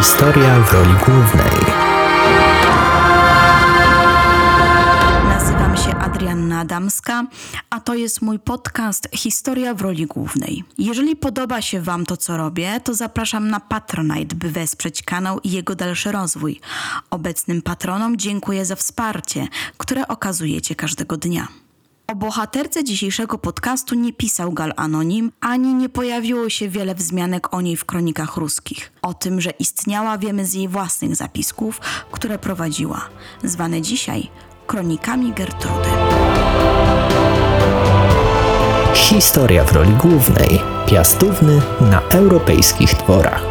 Historia w roli głównej. Nazywam się Adrianna Adamska, a to jest mój podcast Historia w roli głównej. Jeżeli podoba się Wam to, co robię, to zapraszam na Patronite, by wesprzeć kanał i jego dalszy rozwój. Obecnym patronom dziękuję za wsparcie, które okazujecie każdego dnia. O bohaterce dzisiejszego podcastu nie pisał Gal Anonim, ani nie pojawiło się wiele wzmianek o niej w kronikach ruskich. O tym, że istniała, wiemy z jej własnych zapisków, które prowadziła, zwane dzisiaj kronikami Gertrudy. Historia w roli głównej. Piastówny na europejskich dworach.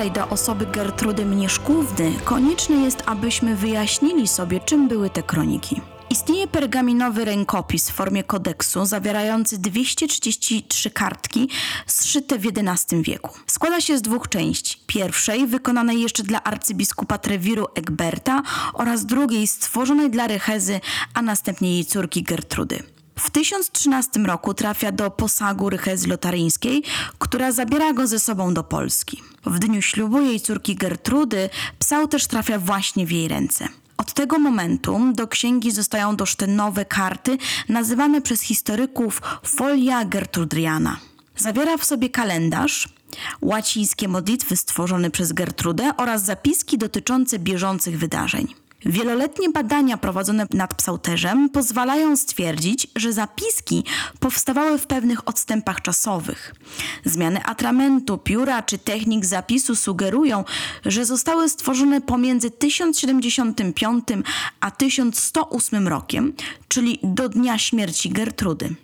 Dalej do osoby Gertrudy Mnierzkówny, konieczne jest, abyśmy wyjaśnili sobie, czym były te kroniki. Istnieje pergaminowy rękopis w formie kodeksu zawierający 233 kartki zszyte w XI wieku. Składa się z dwóch części. Pierwszej, wykonanej jeszcze dla arcybiskupa Trewiru Egberta oraz drugiej, stworzonej dla Rychezy, a następnie jej córki Gertrudy. W 1013 roku trafia do posagu Rychezy Lotaryńskiej, która zabiera go ze sobą do Polski. W dniu ślubu jej córki Gertrudy psał też trafia właśnie w jej ręce. Od tego momentu do księgi zostają doszte nowe karty, nazywane przez historyków folia Gertrudriana. Zawiera w sobie kalendarz, łacińskie modlitwy stworzone przez Gertrudę oraz zapiski dotyczące bieżących wydarzeń. Wieloletnie badania prowadzone nad psałterzem pozwalają stwierdzić, że zapiski powstawały w pewnych odstępach czasowych. Zmiany atramentu, pióra czy technik zapisu sugerują, że zostały stworzone pomiędzy 1075 a 1108 rokiem, czyli do dnia śmierci Gertrudy.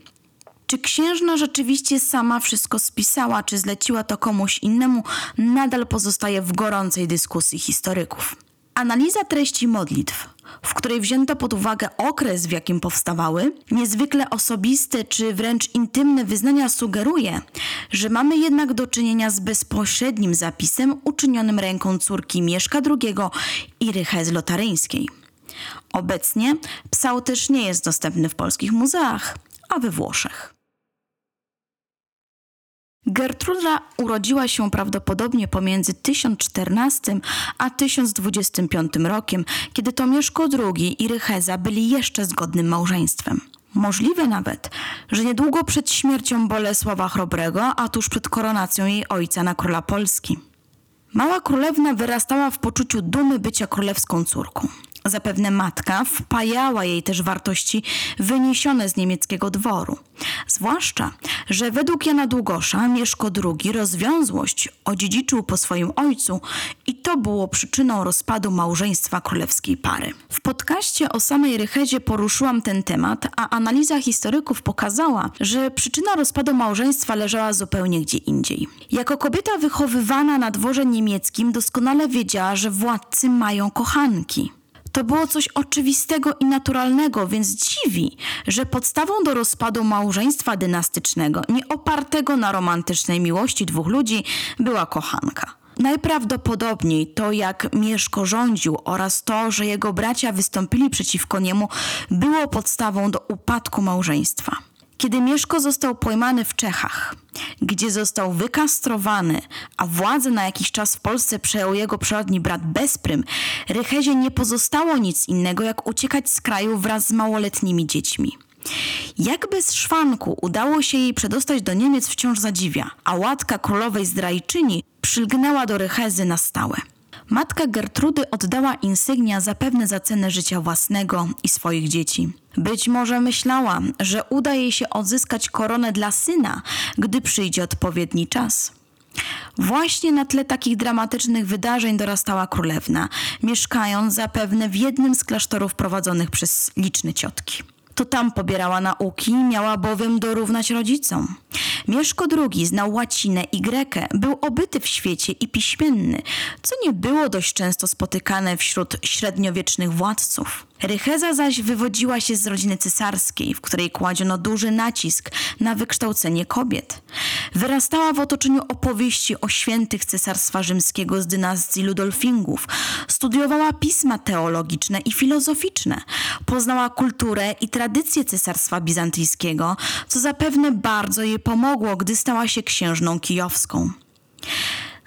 Czy księżna rzeczywiście sama wszystko spisała, czy zleciła to komuś innemu, nadal pozostaje w gorącej dyskusji historyków. Analiza treści modlitw, w której wzięto pod uwagę okres, w jakim powstawały, niezwykle osobiste czy wręcz intymne wyznania sugeruje, że mamy jednak do czynienia z bezpośrednim zapisem uczynionym ręką córki Mieszka II i Rychezy Lotaryńskiej. Obecnie psał też nie jest dostępny w polskich muzeach, a we Włoszech. Gertruda urodziła się prawdopodobnie pomiędzy 1014 a 1025 rokiem, kiedy to Mieszko II i Rycheza byli jeszcze zgodnym małżeństwem. Możliwe nawet, że niedługo przed śmiercią Bolesława Chrobrego, a tuż przed koronacją jej ojca na króla Polski. Mała królewna wyrastała w poczuciu dumy bycia królewską córką. Zapewne matka wpajała jej też wartości wyniesione z niemieckiego dworu. Zwłaszcza, że według Jana Długosza Mieszko II rozwiązłość odziedziczył po swoim ojcu i to było przyczyną rozpadu małżeństwa królewskiej pary. W podcaście o samej Rychezie poruszyłam ten temat, a analiza historyków pokazała, że przyczyna rozpadu małżeństwa leżała zupełnie gdzie indziej. Jako kobieta wychowywana na dworze niemieckim doskonale wiedziała, że władcy mają kochanki. To było coś oczywistego i naturalnego, więc dziwi, że podstawą do rozpadu małżeństwa dynastycznego, nie opartego na romantycznej miłości dwóch ludzi, była kochanka. Najprawdopodobniej to, jak Mieszko rządził oraz to, że jego bracia wystąpili przeciwko niemu, było podstawą do upadku małżeństwa. Kiedy Mieszko został pojmany w Czechach, gdzie został wykastrowany, a władzę na jakiś czas w Polsce przejął jego przyrodni brat Bezprym, Rychezie nie pozostało nic innego, jak uciekać z kraju wraz z małoletnimi dziećmi. Jak bez szwanku udało się jej przedostać do Niemiec wciąż zadziwia, a łatka królowej zdrajczyni przylgnęła do Rychezy na stałe. Matka Gertrudy oddała insygnia zapewne za cenę życia własnego i swoich dzieci. Być może myślała, że uda jej się odzyskać koronę dla syna, gdy przyjdzie odpowiedni czas. Właśnie na tle takich dramatycznych wydarzeń dorastała królewna, mieszkając zapewne w jednym z klasztorów prowadzonych przez liczne ciotki. To tam pobierała nauki, miała bowiem dorównać rodzicom. Mieszko II znał łacinę i grekę, był obyty w świecie i piśmienny, co nie było dość często spotykane wśród średniowiecznych władców. Rycheza zaś wywodziła się z rodziny cesarskiej, w której kładziono duży nacisk na wykształcenie kobiet. Wyrastała w otoczeniu opowieści o świętych cesarstwa rzymskiego z dynastii Ludolfingów. Studiowała pisma teologiczne i filozoficzne. Poznała kulturę i tradycje cesarstwa bizantyjskiego, co zapewne bardzo jej pomogło, gdy stała się księżną kijowską.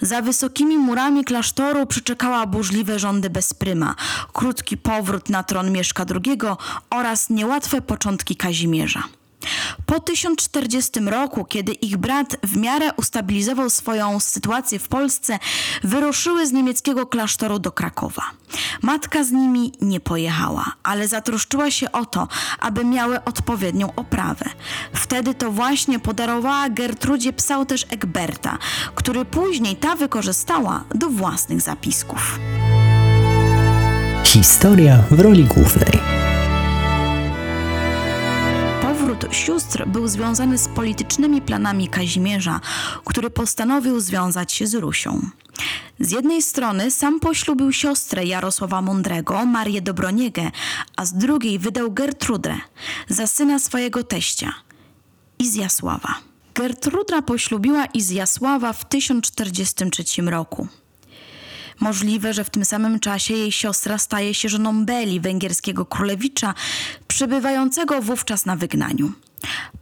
Za wysokimi murami klasztoru przeczekała burzliwe rządy bezpryma, krótki powrót na tron Mieszka II oraz niełatwe początki Kazimierza. Po 1040 roku, kiedy ich brat w miarę ustabilizował swoją sytuację w Polsce, wyruszyły z niemieckiego klasztoru do Krakowa. Matka z nimi nie pojechała, ale zatroszczyła się o to, aby miały odpowiednią oprawę. Wtedy to właśnie podarowała Gertrudzie psałterz Egberta, który później ta wykorzystała do własnych zapisków. Historia w roli głównej. Powrót sióstr był związany z politycznymi planami Kazimierza, który postanowił związać się z Rusią. Z jednej strony sam poślubił siostrę Jarosława Mądrego, Marię Dobroniegę, a z drugiej wydał Gertrudę za syna swojego teścia, Izjasława. Gertrudra poślubiła Izjasława w 1043 roku. Możliwe, że w tym samym czasie jej siostra staje się żoną Beli, węgierskiego królewicza, przebywającego wówczas na wygnaniu.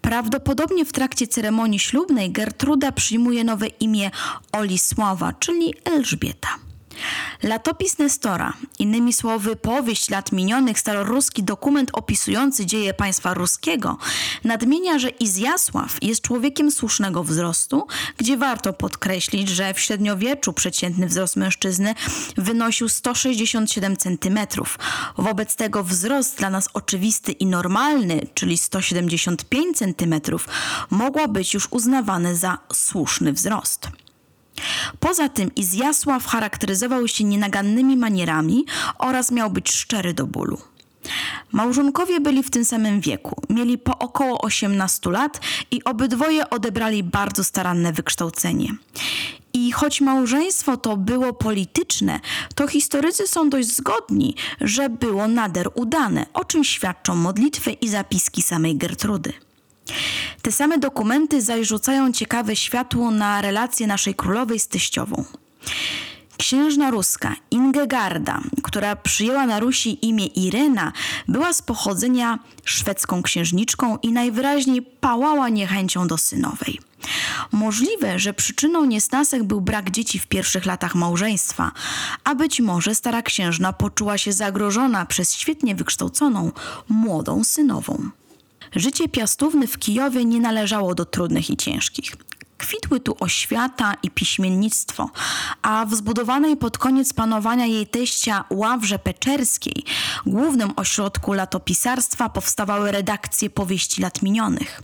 Prawdopodobnie w trakcie ceremonii ślubnej Gertruda przyjmuje nowe imię Olisława, czyli Elżbieta. Latopis Nestora, innymi słowy powieść lat minionych, staroruski dokument opisujący dzieje państwa ruskiego, nadmienia, że Izjasław jest człowiekiem słusznego wzrostu, gdzie warto podkreślić, że w średniowieczu przeciętny wzrost mężczyzny wynosił 167 cm. Wobec tego wzrost dla nas oczywisty i normalny, czyli 175 cm, mogła być już uznawany za słuszny wzrost. Poza tym Izjasław charakteryzował się nienagannymi manierami oraz miał być szczery do bólu. Małżonkowie byli w tym samym wieku, mieli po około 18 lat i obydwoje odebrali bardzo staranne wykształcenie. I choć małżeństwo to było polityczne, to historycy są dość zgodni, że było nader udane, o czym świadczą modlitwy i zapiski samej Gertrudy. Te same dokumenty zaś rzucają ciekawe światło na relacje naszej królowej z teściową. Księżna ruska Ingegarda, która przyjęła na Rusi imię Irena, była z pochodzenia szwedzką księżniczką i najwyraźniej pałała niechęcią do synowej. Możliwe, że przyczyną niesnasek był brak dzieci w pierwszych latach małżeństwa, a być może stara księżna poczuła się zagrożona przez świetnie wykształconą, młodą synową. Życie piastówny w Kijowie nie należało do trudnych i ciężkich. Kwitły tu oświata i piśmiennictwo, a w zbudowanej pod koniec panowania jej teścia Ławrze Peczerskiej, głównym ośrodku latopisarstwa, powstawały redakcje powieści lat minionych.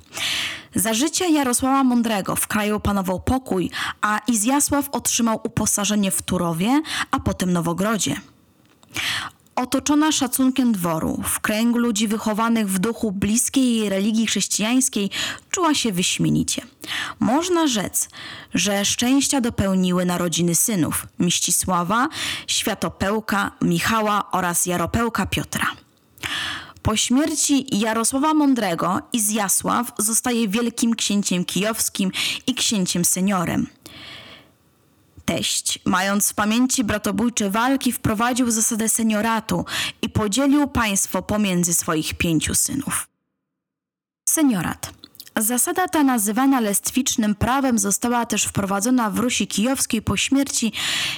Za życia Jarosława Mądrego w kraju panował pokój, a Izjasław otrzymał uposażenie w Turowie, a potem Nowogrodzie. Otoczona szacunkiem dworu, w kręgu ludzi wychowanych w duchu bliskiej jej religii chrześcijańskiej, czuła się wyśmienicie. Można rzec, że szczęścia dopełniły narodziny synów Mścisława, Światopełka, Michała oraz Jaropełka Piotra. Po śmierci Jarosława Mądrego Izjasław zostaje wielkim księciem kijowskim i księciem seniorem. Teść, mając w pamięci bratobójcze walki, wprowadził zasadę senioratu i podzielił państwo pomiędzy swoich pięciu synów. Seniorat. Zasada ta nazywana lestwicznym prawem została też wprowadzona w Rusi Kijowskiej po śmierci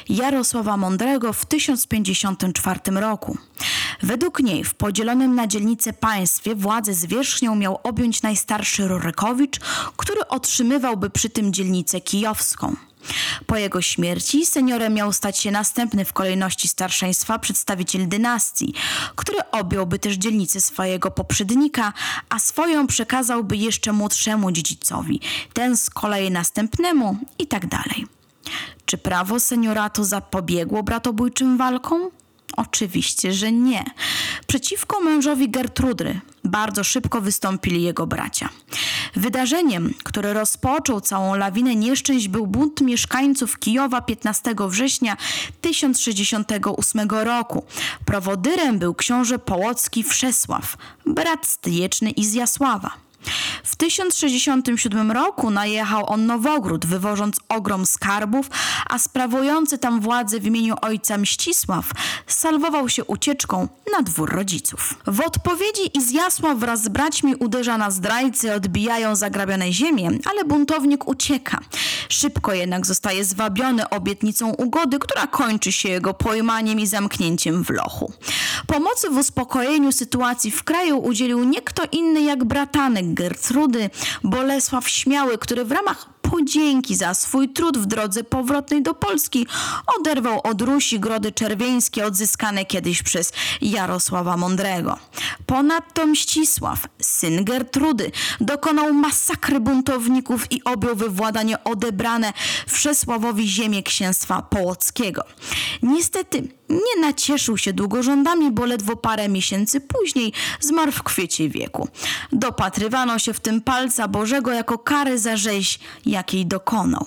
Jarosława Mądrego w 1054 roku. Według niej w podzielonym na dzielnice państwie władzę zwierzchnią miał objąć najstarszy Rurykowicz, który otrzymywałby przy tym dzielnicę kijowską. Po jego śmierci seniorem miał stać się następny w kolejności starszeństwa przedstawiciel dynastii, który objąłby też dzielnicę swojego poprzednika, a swoją przekazałby jeszcze młodszemu dziedzicowi, ten z kolei następnemu i tak dalej. Czy prawo senioratu zapobiegło bratobójczym walkom? Oczywiście, że nie. Przeciwko mężowi Gertrudry, bardzo szybko wystąpili jego bracia. Wydarzeniem, które rozpoczął całą lawinę nieszczęść był bunt mieszkańców Kijowa 15 września 1068 roku. Prowodyrem był książę Połocki Wszesław, brat stryjeczny Izjasława. W 1067 roku najechał on Nowogród, wywożąc ogrom skarbów, a sprawujący tam władzę w imieniu ojca Mścisław salwował się ucieczką na dwór rodziców. W odpowiedzi Izjasław wraz z braćmi uderza na zdrajcy, odbijają zagrabione ziemię, ale buntownik ucieka. Szybko jednak zostaje zwabiony obietnicą ugody, która kończy się jego pojmaniem i zamknięciem w lochu. Pomocy w uspokojeniu sytuacji w kraju udzielił nie kto inny jak bratanek Gertrudy, Bolesław Śmiały, który w ramach podzięki za swój trud w drodze powrotnej do Polski oderwał od Rusi grody czerwieńskie odzyskane kiedyś przez Jarosława Mądrego. Ponadto Mścisław, syn Gertrudy, dokonał masakry buntowników i objął wywładanie odebrane Wszesławowi ziemię księstwa połockiego. Niestety nie nacieszył się długo rządami, bo ledwo parę miesięcy później zmarł w kwiecie wieku. Dopatrywano się w tym palca Bożego jako kary za rzeź, jakiej dokonał.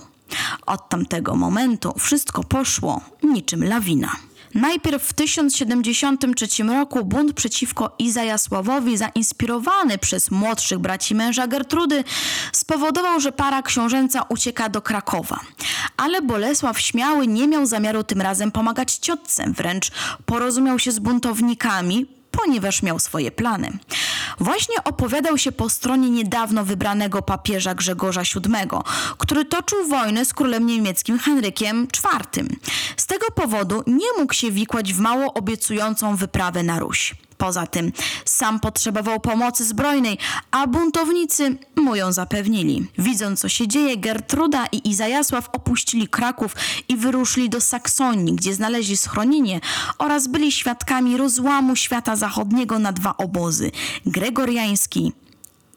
Od tamtego momentu wszystko poszło niczym lawina. Najpierw w 1073 roku bunt przeciwko Izajasławowi, zainspirowany przez młodszych braci męża Gertrudy, spowodował, że para książęca ucieka do Krakowa. Ale Bolesław Śmiały nie miał zamiaru tym razem pomagać ciotce, wręcz porozumiał się z buntownikami, ponieważ miał swoje plany. Właśnie opowiadał się po stronie niedawno wybranego papieża Grzegorza VII, który toczył wojnę z królem niemieckim Henrykiem IV. Z tego powodu nie mógł się wikłać w mało obiecującą wyprawę na Ruś. Poza tym sam potrzebował pomocy zbrojnej, a buntownicy mu ją zapewnili. Widząc co się dzieje, Gertruda i Izajasław opuścili Kraków i wyruszyli do Saksonii, gdzie znaleźli schronienie oraz byli świadkami rozłamu świata zachodniego na dwa obozy gregoriański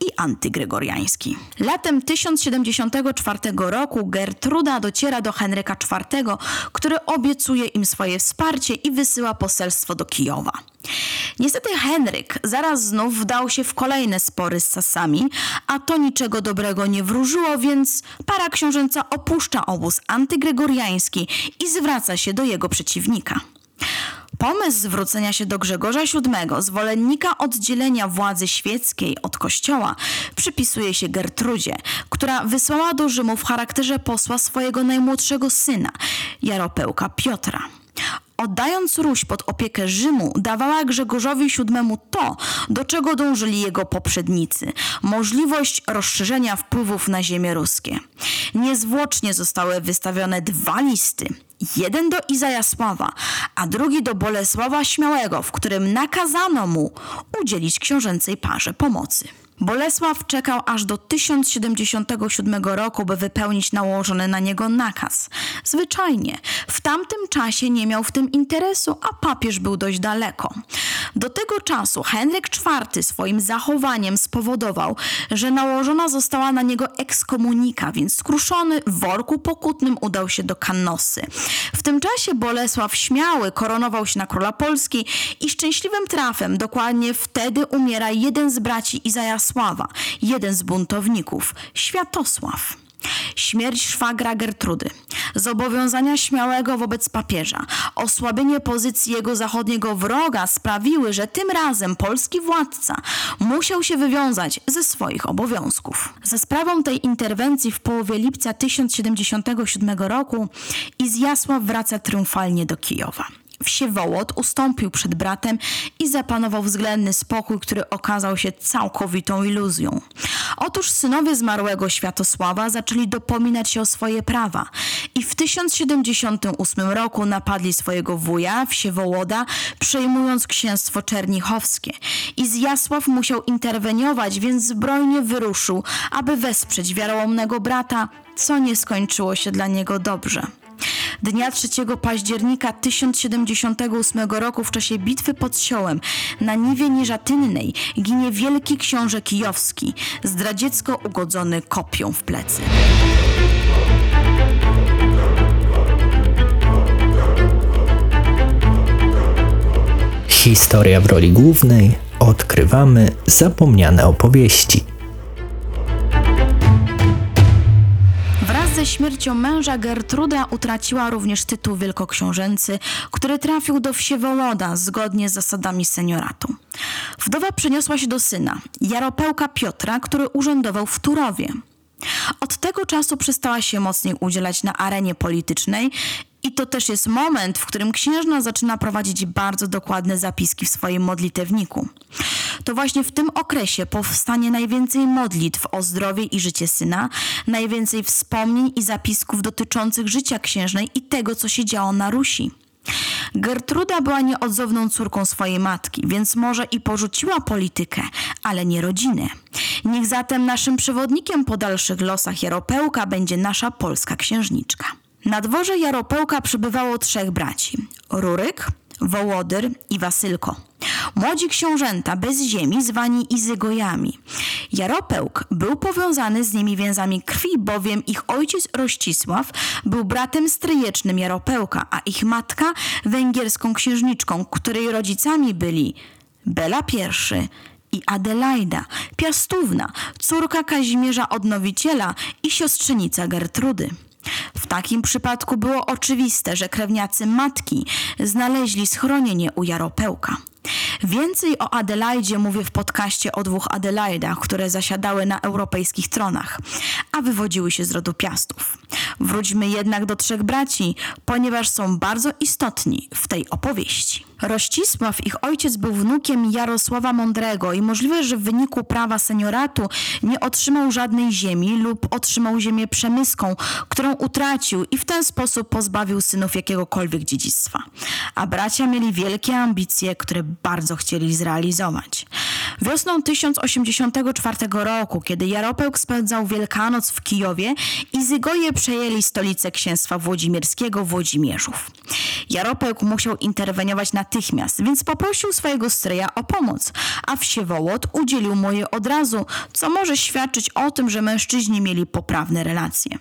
i antygregoriański. Latem 1074 roku Gertruda dociera do Henryka IV, który obiecuje im swoje wsparcie i wysyła poselstwo do Kijowa. Niestety Henryk zaraz znów wdał się w kolejne spory z Sasami, a to niczego dobrego nie wróżyło, więc para książęca opuszcza obóz antygregoriański i zwraca się do jego przeciwnika. Pomysł zwrócenia się do Grzegorza VII, zwolennika oddzielenia władzy świeckiej od kościoła, przypisuje się Gertrudzie, która wysłała do Rzymu w charakterze posła swojego najmłodszego syna, Jaropełka Piotra. Oddając Ruś pod opiekę Rzymu, dawała Grzegorzowi VII to, do czego dążyli jego poprzednicy możliwość rozszerzenia wpływów na ziemię ruskie. Niezwłocznie zostały wystawione dwa listy. Jeden do Izajasława, a drugi do Bolesława Śmiałego, w którym nakazano mu udzielić książęcej parze pomocy. Bolesław czekał aż do 1077 roku, by wypełnić nałożony na niego nakaz. Zwyczajnie, w tamtym czasie nie miał w tym interesu, a papież był dość daleko. Do tego czasu Henryk IV swoim zachowaniem spowodował, że nałożona została na niego ekskomunika, więc skruszony w worku pokutnym udał się do Kannosy. W tym czasie Bolesław Śmiały koronował się na króla Polski i szczęśliwym trafem dokładnie wtedy umiera jeden z braci Izaja Jeden z buntowników, Światosław. Śmierć szwagra Gertrudy, zobowiązania śmiałego wobec papieża, osłabienie pozycji jego zachodniego wroga sprawiły, że tym razem polski władca musiał się wywiązać ze swoich obowiązków. Za sprawą tej interwencji w połowie lipca 1077 roku Izjasław wraca triumfalnie do Kijowa. Wsiewołot ustąpił przed bratem i zapanował względny spokój, który okazał się całkowitą iluzją. Otóż synowie zmarłego Światosława zaczęli dopominać się o swoje prawa i w 1078 roku napadli swojego wuja, Wsiewołoda, przejmując księstwo czernichowskie. I Zjasław musiał interweniować, więc zbrojnie wyruszył, aby wesprzeć wiarołomnego brata, co nie skończyło się dla niego dobrze. Dnia 3 października 1078 roku w czasie bitwy pod Siołem na Niwie Nieżatynnej ginie wielki książę kijowski, zdradziecko ugodzony kopią w plecy. Historia w roli głównej odkrywamy zapomniane opowieści. Ze śmiercią męża Gertruda utraciła również tytuł wielkoksiążęcy, który trafił do Wsiewołoda zgodnie z zasadami senioratu. Wdowa przeniosła się do syna, Jaropełka Piotra, który urzędował w Turowie. Od tego czasu przestała się mocniej udzielać na arenie politycznej i to też jest moment, w którym księżna zaczyna prowadzić bardzo dokładne zapiski w swoim modlitewniku. To właśnie w tym okresie powstanie najwięcej modlitw o zdrowie i życie syna, najwięcej wspomnień i zapisków dotyczących życia księżnej i tego, co się działo na Rusi. Gertruda była nieodzowną córką swojej matki, więc może i porzuciła politykę, ale nie rodzinę. Niech zatem naszym przewodnikiem po dalszych losach Jaropełka będzie nasza polska księżniczka. Na dworze Jaropełka przybywało trzech braci: Ruryk, Wołodyr i Wasylko. Młodzi książęta bez ziemi zwani Izygojami. Jaropełk był powiązany z nimi więzami krwi, bowiem ich ojciec Rościsław był bratem stryjecznym Jaropełka, a ich matka węgierską księżniczką, której rodzicami byli Bela I i Adelaida, Piastówna, córka Kazimierza Odnowiciela i siostrzenica Gertrudy. W takim przypadku było oczywiste, że krewniacy matki znaleźli schronienie u Jaropełka. Więcej o Adelaidzie mówię w podcaście o dwóch Adelaidach, które zasiadały na europejskich tronach, a wywodziły się z rodu Piastów. Wróćmy jednak do trzech braci, ponieważ są bardzo istotni w tej opowieści. Rościsław, ich ojciec, był wnukiem Jarosława Mądrego i możliwe, że w wyniku prawa senioratu nie otrzymał żadnej ziemi lub otrzymał ziemię przemyską, którą utracił i w ten sposób pozbawił synów jakiegokolwiek dziedzictwa. A bracia mieli wielkie ambicje, które bardzo chcieli zrealizować. Wiosną 1084 roku, kiedy Jaropełk spędzał Wielkanoc w Kijowie, Izygoje przejęli stolicę księstwa włodzimierskiego Włodzimierzów. Jaropełk musiał interweniować natychmiast, więc poprosił swojego stryja o pomoc, a Wsiewołod udzielił mu jej od razu, co może świadczyć o tym, że mężczyźni mieli poprawne relacje.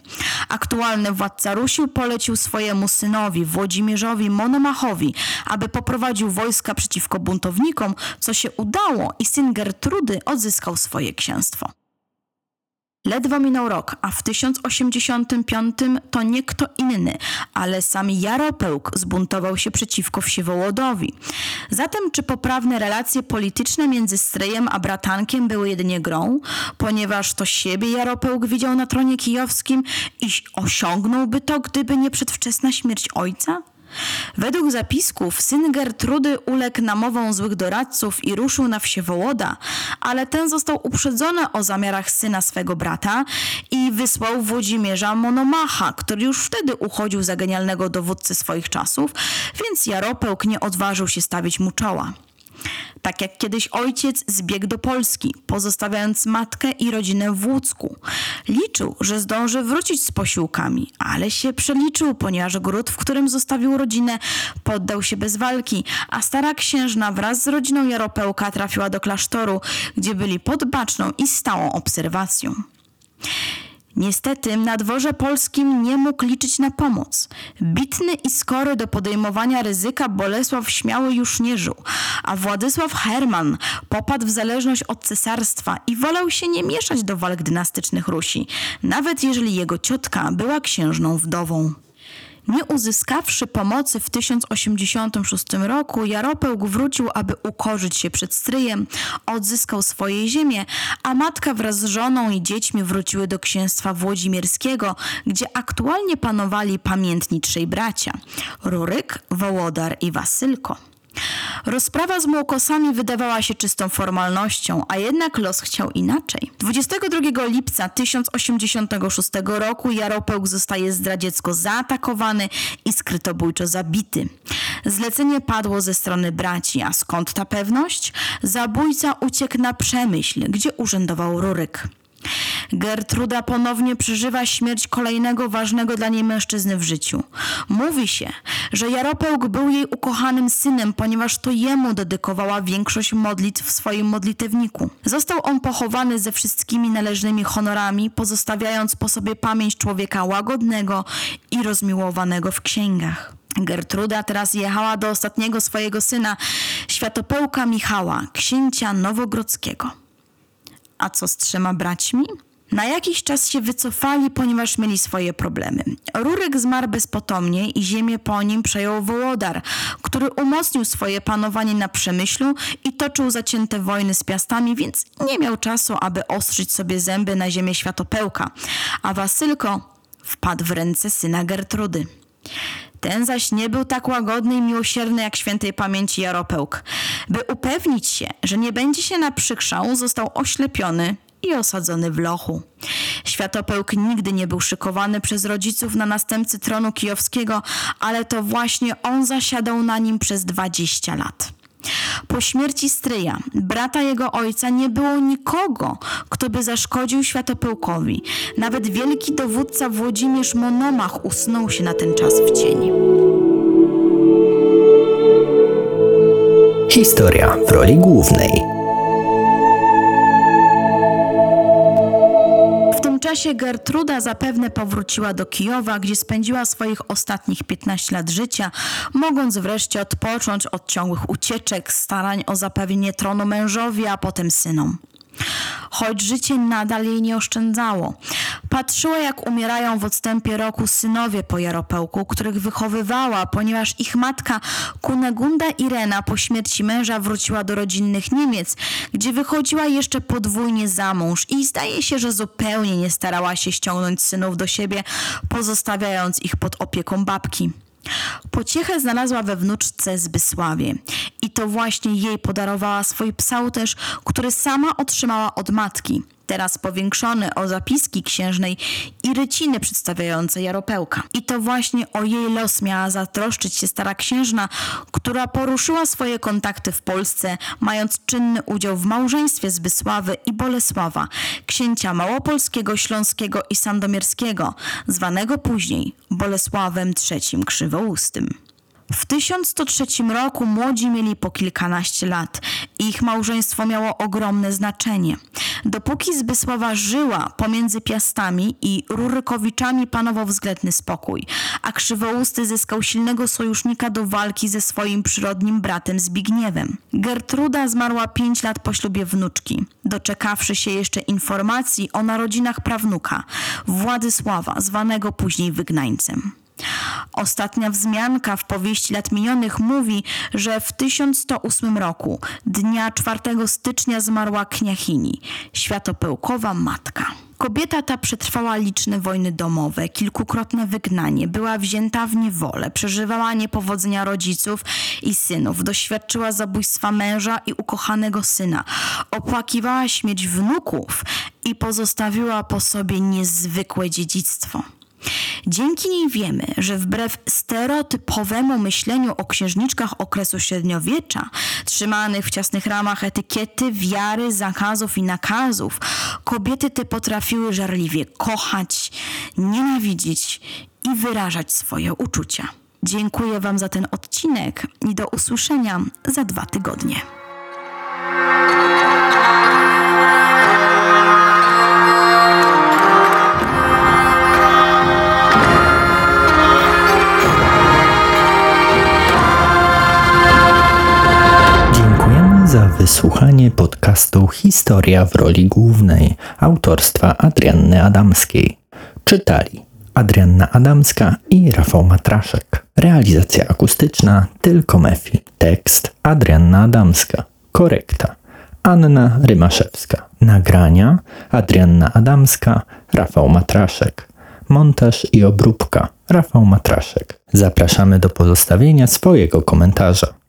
Aktualny władca Rusi polecił swojemu synowi Włodzimierzowi Monomachowi, aby poprowadził wojska przeciwko buntownikom, co się udało i syn Gertrudy odzyskał swoje księstwo. Ledwo minął rok, a w 1085 to nie kto inny, ale sam Jaropełk zbuntował się przeciwko Wsiewołodowi. Zatem czy poprawne relacje polityczne między Stryjem a bratankiem były jedynie grą, ponieważ to siebie Jaropełk widział na tronie kijowskim i osiągnąłby to, gdyby nie przedwczesna śmierć ojca? Według zapisków syn Gertrudy uległ namową złych doradców i ruszył na Wsiewołoda, ale ten został uprzedzony o zamiarach syna swego brata i wysłał Włodzimierza Monomacha, który już wtedy uchodził za genialnego dowódcę swoich czasów, więc Jaropełk nie odważył się stawić mu czoła. Tak jak kiedyś ojciec zbiegł do Polski, pozostawiając matkę i rodzinę w Łódzku. Liczył, że zdąży wrócić z posiłkami, ale się przeliczył, ponieważ gród, w którym zostawił rodzinę, poddał się bez walki, a stara księżna wraz z rodziną Jaropełka trafiła do klasztoru, gdzie byli pod baczną i stałą obserwacją. Niestety na dworze polskim nie mógł liczyć na pomoc. Bitny i skory do podejmowania ryzyka Bolesław Śmiały już nie żył, a Władysław Herman popadł w zależność od cesarstwa i wolał się nie mieszać do walk dynastycznych Rusi, nawet jeżeli jego ciotka była księżną wdową. Nie uzyskawszy pomocy w 1086 roku, Jaropełk wrócił, aby ukorzyć się przed stryjem, odzyskał swoje ziemię, a matka wraz z żoną i dziećmi wróciły do księstwa włodzimierskiego, gdzie aktualnie panowali pamiętni trzej bracia – Ruryk, Wołodar i Wasylko. Rozprawa z Młokosami wydawała się czystą formalnością, a jednak los chciał inaczej. 22 lipca 1086 roku Jaropełk zostaje zdradziecko zaatakowany i skrytobójczo zabity. Zlecenie padło ze strony braci, a skąd ta pewność? Zabójca uciekł na Przemyśl, gdzie urzędował Ruryk. Gertruda ponownie przeżywa śmierć kolejnego ważnego dla niej mężczyzny w życiu. Mówi się, że Jaropełk był jej ukochanym synem, ponieważ to jemu dedykowała większość modlitw w swoim modlitewniku. Został on pochowany ze wszystkimi należnymi honorami, pozostawiając po sobie pamięć człowieka łagodnego i rozmiłowanego w księgach. Gertruda teraz jechała do ostatniego swojego syna, światopełka Michała, księcia Nowogrodzkiego. A co z trzema braćmi? Na jakiś czas się wycofali, ponieważ mieli swoje problemy. Ruryk zmarł bezpotomnie i ziemię po nim przejął Wołodar, który umocnił swoje panowanie na Przemyślu i toczył zacięte wojny z piastami, więc nie miał czasu, aby ostrzyć sobie zęby na ziemię światopełka. A Wasylko wpadł w ręce syna Gertrudy. Ten zaś nie był tak łagodny i miłosierny jak świętej pamięci Jaropełk. By upewnić się, że nie będzie się naprzykrzał, został oślepiony i osadzony w lochu. Światopełk nigdy nie był szykowany przez rodziców na następcy tronu kijowskiego, ale to właśnie on zasiadał na nim przez 20 lat. Po śmierci stryja, brata jego ojca, nie było nikogo, kto by zaszkodził Światopełkowi. Nawet wielki dowódca Włodzimierz Monomach usnął się na ten czas w cieni. Historia w roli głównej. Czasie Gertruda zapewne powróciła do Kijowa, gdzie spędziła swoich ostatnich 15 lat życia, mogąc wreszcie odpocząć od ciągłych ucieczek, starań o zapewnienie tronu mężowi, a potem synom. Choć życie nadal jej nie oszczędzało. Patrzyła, jak umierają w odstępie roku synowie po Jaropełku, których wychowywała, ponieważ ich matka Kunegunda Irena po śmierci męża wróciła do rodzinnych Niemiec, gdzie wychodziła jeszcze podwójnie za mąż i zdaje się, że zupełnie nie starała się ściągnąć synów do siebie, pozostawiając ich pod opieką babki. Pociechę znalazła we wnuczce Zbysławie i to właśnie jej podarowała swój psałterz, który sama otrzymała od matki, teraz powiększony o zapiski księżnej i ryciny przedstawiające Jaropełka. I to właśnie o jej los miała zatroszczyć się stara księżna, która poruszyła swoje kontakty w Polsce, mając czynny udział w małżeństwie Zbysławy i Bolesława, księcia małopolskiego, śląskiego i sandomierskiego, zwanego później Bolesławem III Krzywoustym. W 1103 roku młodzi mieli po kilkanaście lat ich małżeństwo miało ogromne znaczenie. Dopóki Zbysława żyła pomiędzy Piastami i Rurykowiczami panował względny spokój, a Krzywousty zyskał silnego sojusznika do walki ze swoim przyrodnim bratem Zbigniewem. Gertruda zmarła pięć lat po ślubie wnuczki, doczekawszy się jeszcze informacji o narodzinach prawnuka, Władysława, zwanego później wygnańcem. Ostatnia wzmianka w powieści lat minionych mówi, że w 1108 roku, dnia 4 stycznia zmarła kniachini, światopełkowa matka. Kobieta ta przetrwała liczne wojny domowe, kilkukrotne wygnanie, była wzięta w niewolę, przeżywała niepowodzenia rodziców i synów, doświadczyła zabójstwa męża i ukochanego syna, opłakiwała śmierć wnuków i pozostawiła po sobie niezwykłe dziedzictwo. Dzięki niej wiemy, że wbrew stereotypowemu myśleniu o księżniczkach okresu średniowiecza, trzymanych w ciasnych ramach etykiety, wiary, zakazów i nakazów, kobiety te potrafiły żarliwie kochać, nienawidzić i wyrażać swoje uczucia. Dziękuję Wam za ten odcinek i do usłyszenia za dwa tygodnie. Wysłuchanie podcastu Historia w roli głównej autorstwa Adrianny Adamskiej. Czytali Adrianna Adamska i Rafał Matraszek. Realizacja akustyczna tylko Mefi. Tekst Adrianna Adamska. Korekta Anna Rymaszewska. Nagrania Adrianna Adamska, Rafał Matraszek. Montaż i obróbka Rafał Matraszek. Zapraszamy do pozostawienia swojego komentarza.